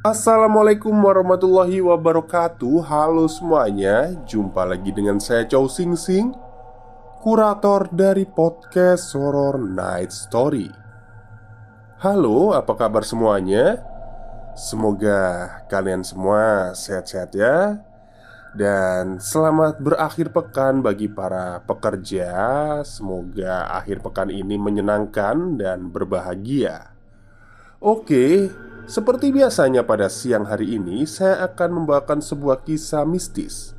Assalamualaikum warahmatullahi wabarakatuh. Halo semuanya Jumpa lagi dengan saya Chow Sing Sing Kurator dari podcast Horror Night Story. Halo, apa kabar semuanya? Semoga kalian semua sehat-sehat ya. Dan selamat berakhir pekan bagi para pekerja. Semoga akhir pekan ini menyenangkan dan berbahagia. Oke, seperti biasanya pada siang hari ini saya akan membawakan sebuah kisah mistis.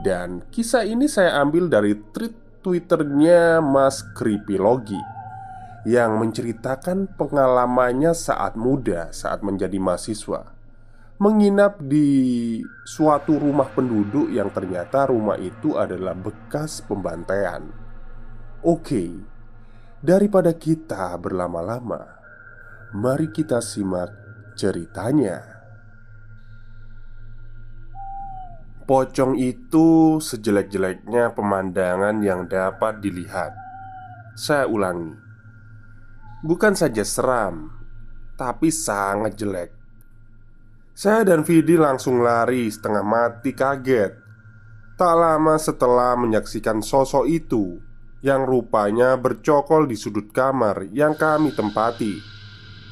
Dan kisah ini saya ambil dari tweet twitternya Mas Creepylogi Yang menceritakan pengalamannya saat muda saat menjadi mahasiswa. Menginap di suatu rumah penduduk yang ternyata rumah itu adalah bekas pembantaian. Oke, daripada kita berlama-lama Mari kita simak ceritanya. Pocong itu sejelek-jeleknya pemandangan yang dapat dilihat. Saya ulangi, bukan saja seram, tapi sangat jelek. Saya dan Vidi langsung lari setengah mati kaget. Tak lama setelah menyaksikan sosok itu yang rupanya bercokol di sudut kamar yang kami tempati.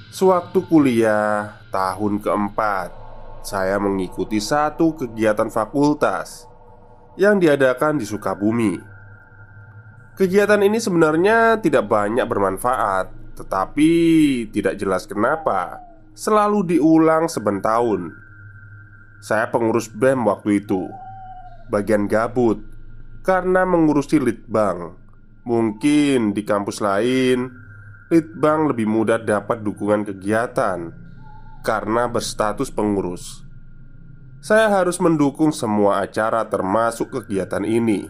Sewaktu kuliah tahun keempat, saya mengikuti satu kegiatan fakultas yang diadakan di Sukabumi. Kegiatan ini sebenarnya tidak banyak bermanfaat, tetapi tidak jelas kenapa selalu diulang tahun. Saya pengurus BEM waktu itu, bagian gabut karena mengurusi litbang. Mungkin di kampus lain Litbang lebih mudah dapat dukungan kegiatan karena berstatus pengurus. Saya harus mendukung semua acara, termasuk kegiatan ini.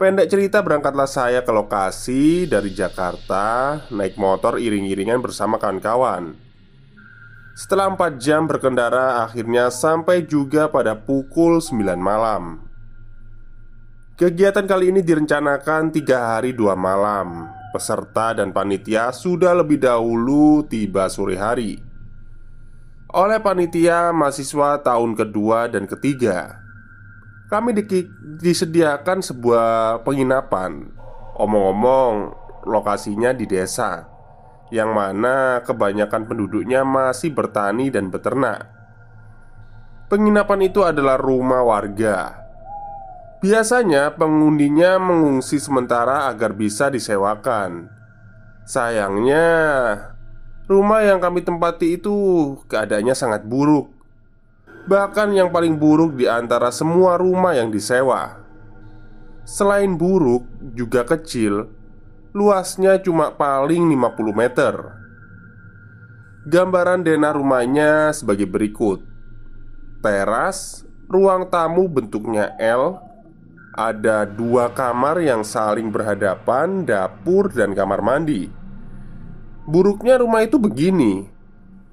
Pendek cerita, berangkatlah saya ke lokasi dari Jakarta, naik motor iring-iringan bersama kawan-kawan. Setelah 4 jam berkendara, akhirnya sampai juga pada pukul 9 malam. Kegiatan kali ini direncanakan tiga hari dua malam Peserta dan panitia sudah lebih dahulu tiba sore hari Oleh panitia mahasiswa tahun kedua dan ketiga. Kami di disediakan sebuah penginapan. Omong-omong lokasinya di desa Yang mana kebanyakan penduduknya masih bertani dan beternak. Penginapan itu adalah rumah warga. Biasanya pengundinya mengungsi sementara agar bisa disewakan. Sayangnya, rumah yang kami tempati itu keadaannya sangat buruk. Bahkan yang paling buruk di antara semua rumah yang disewa. Selain buruk, juga kecil, luasnya cuma paling 50 meter. Gambaran denah rumahnya sebagai berikut. Teras, ruang tamu bentuknya L ada dua kamar yang saling berhadapan, dapur dan kamar mandi. Buruknya rumah itu begini: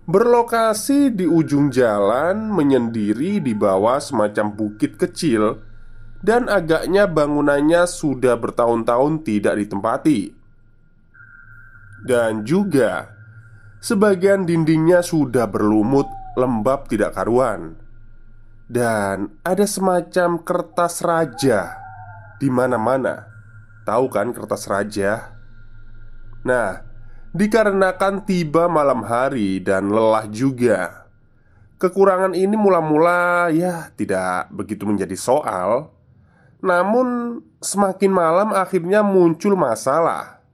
berlokasi di ujung jalan, menyendiri di bawah semacam bukit kecil, dan agaknya bangunannya sudah bertahun-tahun tidak ditempati. Dan juga sebagian dindingnya sudah berlumut, lembab, tidak karuan dan ada semacam kertas raja di mana-mana. tahu kan kertas raja Nah, dikarenakan tiba malam hari dan lelah juga. Kekurangan ini mula-mula ya tidak begitu menjadi soal. Namun semakin malam akhirnya muncul masalah.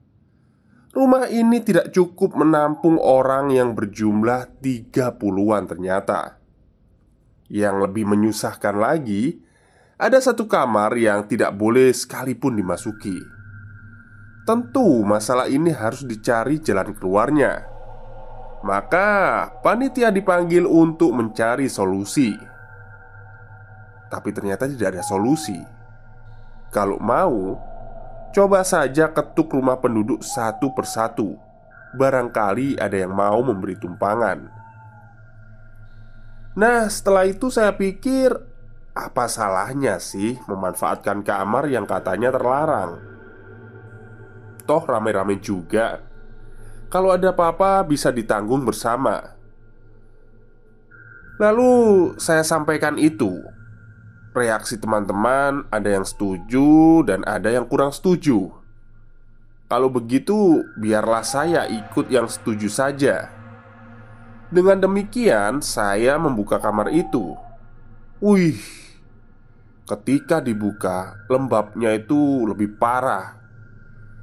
Rumah ini tidak cukup menampung orang yang berjumlah 30-an ternyata. Yang lebih menyusahkan lagi Ada satu kamar yang tidak boleh sekalipun dimasuki Tentu masalah ini harus dicari jalan keluarnya. Maka panitia dipanggil untuk mencari solusi. Tapi ternyata tidak ada solusi. Kalau mau Coba saja ketuk rumah penduduk satu persatu. Barangkali ada yang mau memberi tumpangan. Nah setelah itu saya pikir Apa salahnya sih memanfaatkan kamar yang katanya terlarang Toh rame-rame juga. Kalau ada apa-apa bisa ditanggung bersama. Lalu saya sampaikan itu. Reaksi teman-teman ada yang setuju dan ada yang kurang setuju. Kalau begitu biarlah saya ikut yang setuju saja. Dengan demikian saya membuka kamar itu. Wih Ketika dibuka, lembabnya itu lebih parah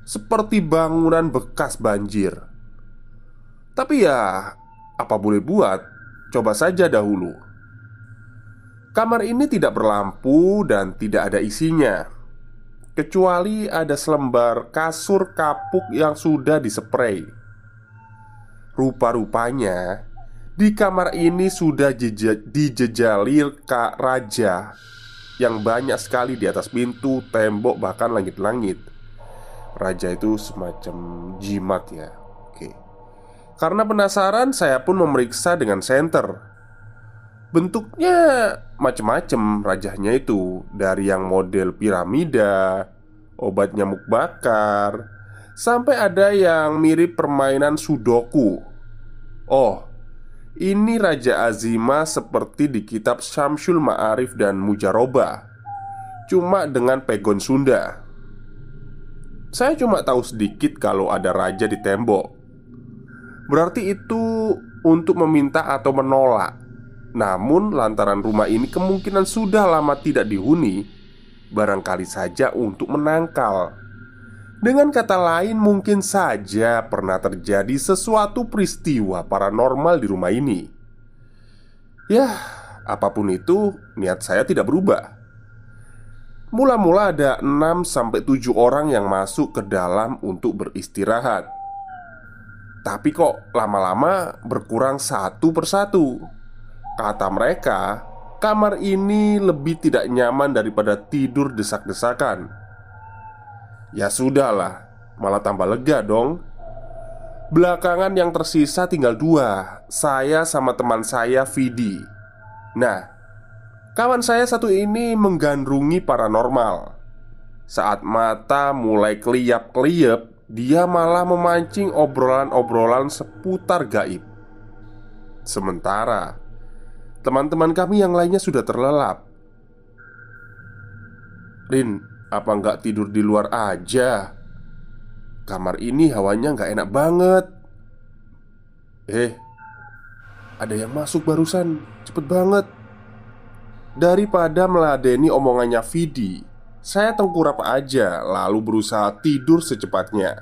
seperti bangunan bekas banjir. Tapi ya, apa boleh buat? Coba saja dahulu. Kamar ini tidak berlampu dan tidak ada isinya, kecuali ada selembar kasur kapuk yang sudah disprei. Rupa-rupanya di kamar ini sudah dijejali Kak Raja yang banyak sekali di atas pintu, tembok, bahkan langit-langit. Raja itu semacam jimat ya. Oke. Karena penasaran saya pun memeriksa dengan senter. Bentuknya macam-macam rajahnya itu. Dari yang model piramida Obat nyamuk bakar Sampai ada yang mirip permainan sudoku. Oh Ini Raja Azima seperti di kitab Syamsul Ma'arif dan Mujaroba. Cuma dengan pegon Sunda saya cuma tahu sedikit kalau ada raja di tembok. Berarti itu untuk meminta atau menolak. Namun, lantaran rumah ini kemungkinan sudah lama tidak dihuni, barangkali saja untuk menangkal. Dengan kata lain, mungkin saja pernah terjadi sesuatu peristiwa paranormal di rumah ini. Ya, apa pun itu, niat saya tidak berubah. Mula-mula ada 6-7 orang yang masuk ke dalam untuk beristirahat. Tapi kok lama-lama berkurang satu persatu? Kata mereka, kamar ini lebih tidak nyaman daripada tidur desak-desakan. Ya sudahlah, malah tambah lega dong. Belakangan yang tersisa tinggal dua Saya sama teman saya Vidi. Nah, Kawan saya satu ini menggandrungi paranormal. Saat mata mulai keliap-keliap, dia malah memancing obrolan-obrolan seputar gaib. Sementara teman-teman kami yang lainnya sudah terlelap. Rin, apa nggak tidur di luar aja? Kamar ini hawanya nggak enak banget. Eh, ada yang masuk barusan, cepet banget. Daripada meladeni omongannya Vidi Saya tengkurap aja lalu berusaha tidur secepatnya.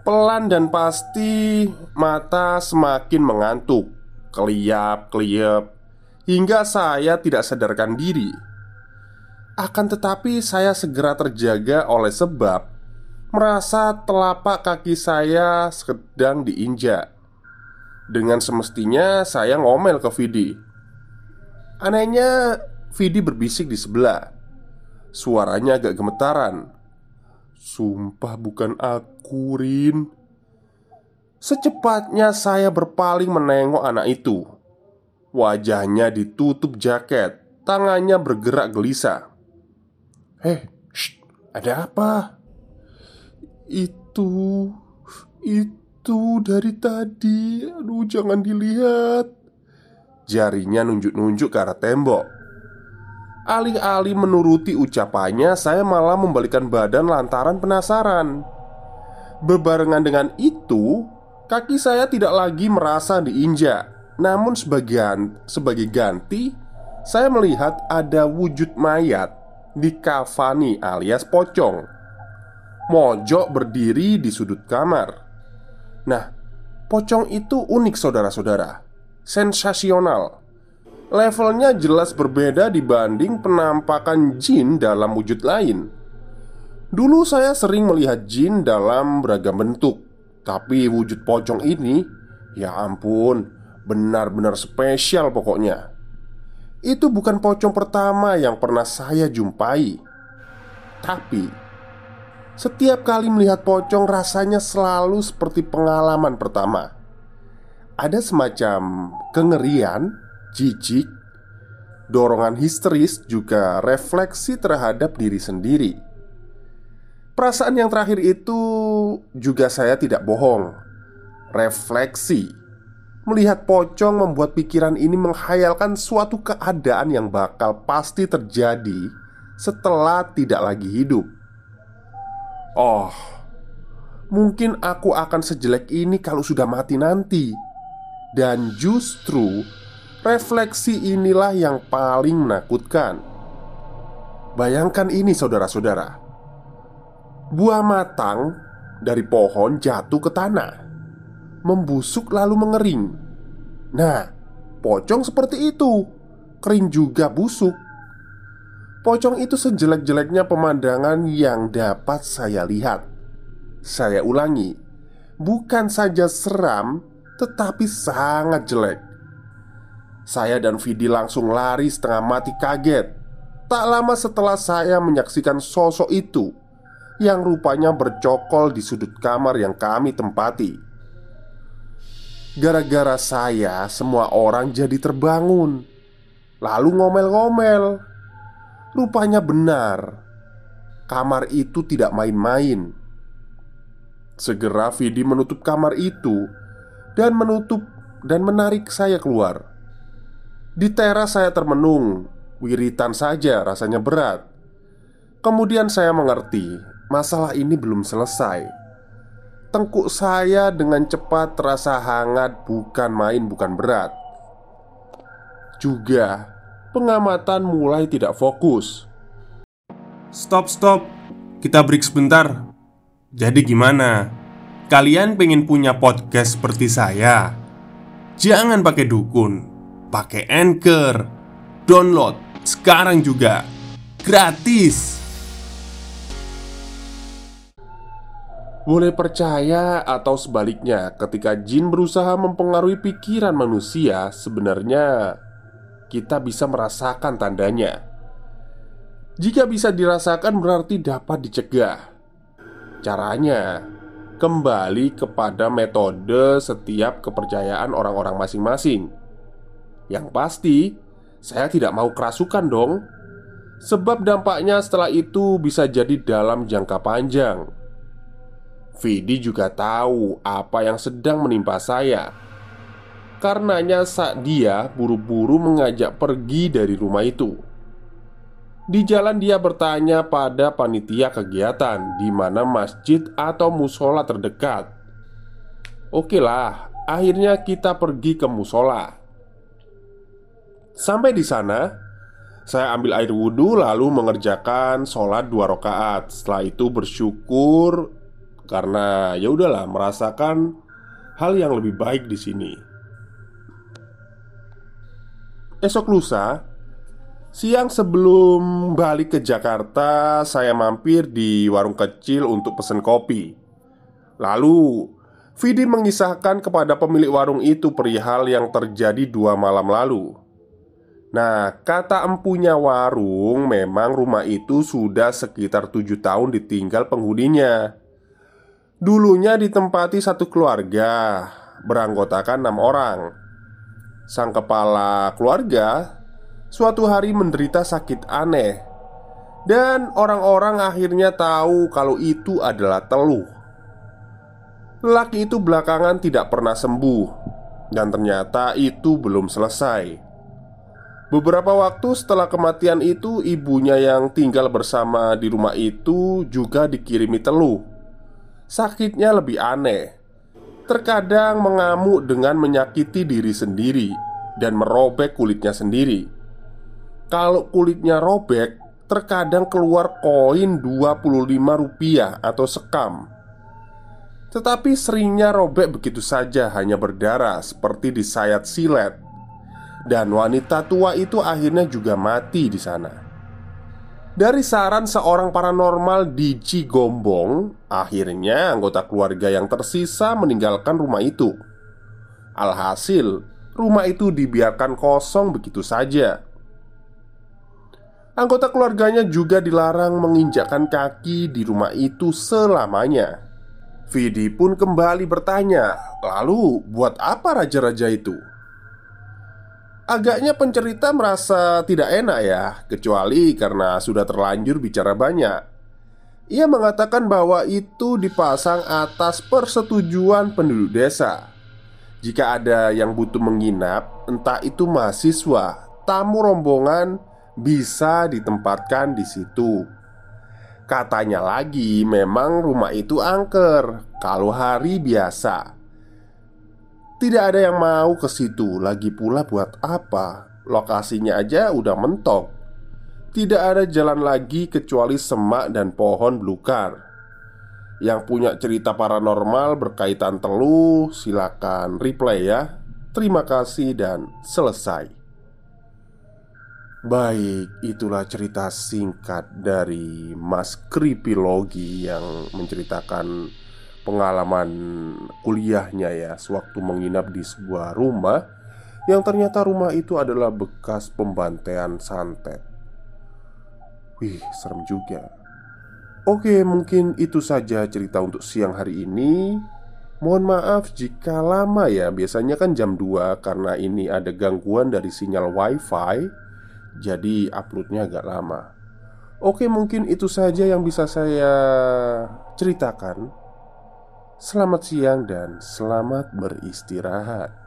Pelan dan pasti mata semakin mengantuk Keliap-keliap Hingga saya tidak sadarkan diri. Akan tetapi saya segera terjaga oleh sebab Merasa telapak kaki saya sedang diinjak. Dengan semestinya saya ngomel ke Vidi Anehnya, Vidi berbisik di sebelah. Suaranya agak gemetaran. Sumpah bukan aku, Rin. Secepatnya saya berpaling menengok anak itu. Wajahnya ditutup jaket, tangannya bergerak gelisah. "Eh, ada apa?" "Itu, itu dari tadi. Aduh, jangan dilihat." Jarinya nunjuk-nunjuk ke arah tembok Alih-alih menuruti ucapannya, saya malah membalikan badan lantaran penasaran. Bebarengan dengan itu, kaki saya tidak lagi merasa diinjak. Namun sebagian sebagai ganti, saya melihat ada wujud mayat di kafani alias pocong. Mojok berdiri di sudut kamar. Nah, pocong itu unik saudara-saudara. Sensasional levelnya jelas berbeda dibanding penampakan jin dalam wujud lain. Dulu saya sering melihat jin dalam beragam bentuk, tapi wujud pocong ini, ya ampun, benar-benar spesial pokoknya. Itu bukan pocong pertama yang pernah saya jumpai, tapi setiap kali melihat pocong rasanya selalu seperti pengalaman pertama. Ada semacam kengerian jijik, dorongan histeris, juga refleksi terhadap diri sendiri. Perasaan yang terakhir itu juga saya tidak bohong. Refleksi melihat pocong membuat pikiran ini menghayalkan suatu keadaan yang bakal pasti terjadi setelah tidak lagi hidup. Oh, mungkin aku akan sejelek ini kalau sudah mati nanti, dan justru Refleksi inilah yang paling menakutkan. Bayangkan ini, saudara-saudara: buah matang dari pohon jatuh ke tanah, membusuk lalu mengering. Nah, pocong seperti itu, kering juga busuk. Pocong itu sejelek-jeleknya pemandangan yang dapat saya lihat. Saya ulangi, bukan saja seram, tetapi sangat jelek. Saya dan Vidi langsung lari setengah mati kaget. Tak lama setelah saya menyaksikan sosok itu Yang rupanya bercokol di sudut kamar yang kami tempati. Gara-gara saya, semua orang jadi terbangun. Lalu ngomel-ngomel. Rupanya benar Kamar itu tidak main-main. Segera Vidi menutup kamar itu Dan menutup dan menarik saya keluar. Di teras saya termenung Wiritan saja rasanya berat. Kemudian saya mengerti Masalah ini belum selesai. Tengkuk saya dengan cepat terasa hangat Bukan main, bukan berat. Juga Pengamatan mulai tidak fokus. Stop, stop. Kita break sebentar. Jadi gimana? Kalian pengen punya podcast seperti saya? Jangan pakai dukun pakai Anchor. Download sekarang juga. Gratis. Boleh percaya atau sebaliknya, ketika jin berusaha mempengaruhi pikiran manusia, sebenarnya kita bisa merasakan tandanya. Jika bisa dirasakan, berarti dapat dicegah. Caranya kembali kepada metode setiap kepercayaan orang-orang masing-masing. Yang pasti, saya tidak mau kerasukan dong. Sebab dampaknya setelah itu bisa jadi dalam jangka panjang. Vidi juga tahu apa yang sedang menimpa saya. Karenanya saat dia buru-buru mengajak pergi dari rumah itu Di jalan dia bertanya pada panitia kegiatan di mana masjid atau musola terdekat Oke lah, akhirnya kita pergi ke musola Sampai di sana, saya ambil air wudhu lalu mengerjakan sholat dua rakaat. Setelah itu bersyukur karena ya udahlah merasakan hal yang lebih baik di sini. Esok lusa, siang sebelum balik ke Jakarta, saya mampir di warung kecil untuk pesen kopi. Lalu, Vidi mengisahkan kepada pemilik warung itu perihal yang terjadi dua malam lalu. Nah, kata empunya warung, memang rumah itu sudah sekitar tujuh tahun ditinggal penghuninya. Dulunya ditempati satu keluarga, beranggotakan enam orang. Sang kepala keluarga suatu hari menderita sakit aneh, dan orang-orang akhirnya tahu kalau itu adalah teluh. Lelaki itu belakangan tidak pernah sembuh, dan ternyata itu belum selesai. Beberapa waktu setelah kematian itu, ibunya yang tinggal bersama di rumah itu juga dikirimi teluh. Sakitnya lebih aneh. Terkadang mengamuk dengan menyakiti diri sendiri dan merobek kulitnya sendiri. Kalau kulitnya robek, terkadang keluar koin 25 rupiah atau sekam. Tetapi seringnya robek begitu saja hanya berdarah seperti disayat silet dan wanita tua itu akhirnya juga mati di sana. Dari saran seorang paranormal di Cigombong, akhirnya anggota keluarga yang tersisa meninggalkan rumah itu. Alhasil, rumah itu dibiarkan kosong begitu saja. Anggota keluarganya juga dilarang menginjakkan kaki di rumah itu selamanya. Vidi pun kembali bertanya, "Lalu, buat apa raja-raja itu?" Agaknya pencerita merasa tidak enak ya, kecuali karena sudah terlanjur bicara banyak. Ia mengatakan bahwa itu dipasang atas persetujuan penduduk desa. Jika ada yang butuh menginap, entah itu mahasiswa, tamu rombongan bisa ditempatkan di situ. Katanya lagi, memang rumah itu angker kalau hari biasa. Tidak ada yang mau ke situ, lagi pula buat apa? Lokasinya aja udah mentok. Tidak ada jalan lagi kecuali semak dan pohon belukar. Yang punya cerita paranormal berkaitan teluh, silakan replay ya. Terima kasih dan selesai. Baik, itulah cerita singkat dari Mas Kripilogi yang menceritakan pengalaman kuliahnya ya Sewaktu menginap di sebuah rumah Yang ternyata rumah itu adalah bekas pembantaian santet. Wih, serem juga. Oke, mungkin itu saja cerita untuk siang hari ini. Mohon maaf jika lama ya Biasanya kan jam 2 Karena ini ada gangguan dari sinyal wifi Jadi uploadnya agak lama Oke mungkin itu saja yang bisa saya ceritakan Selamat siang dan selamat beristirahat.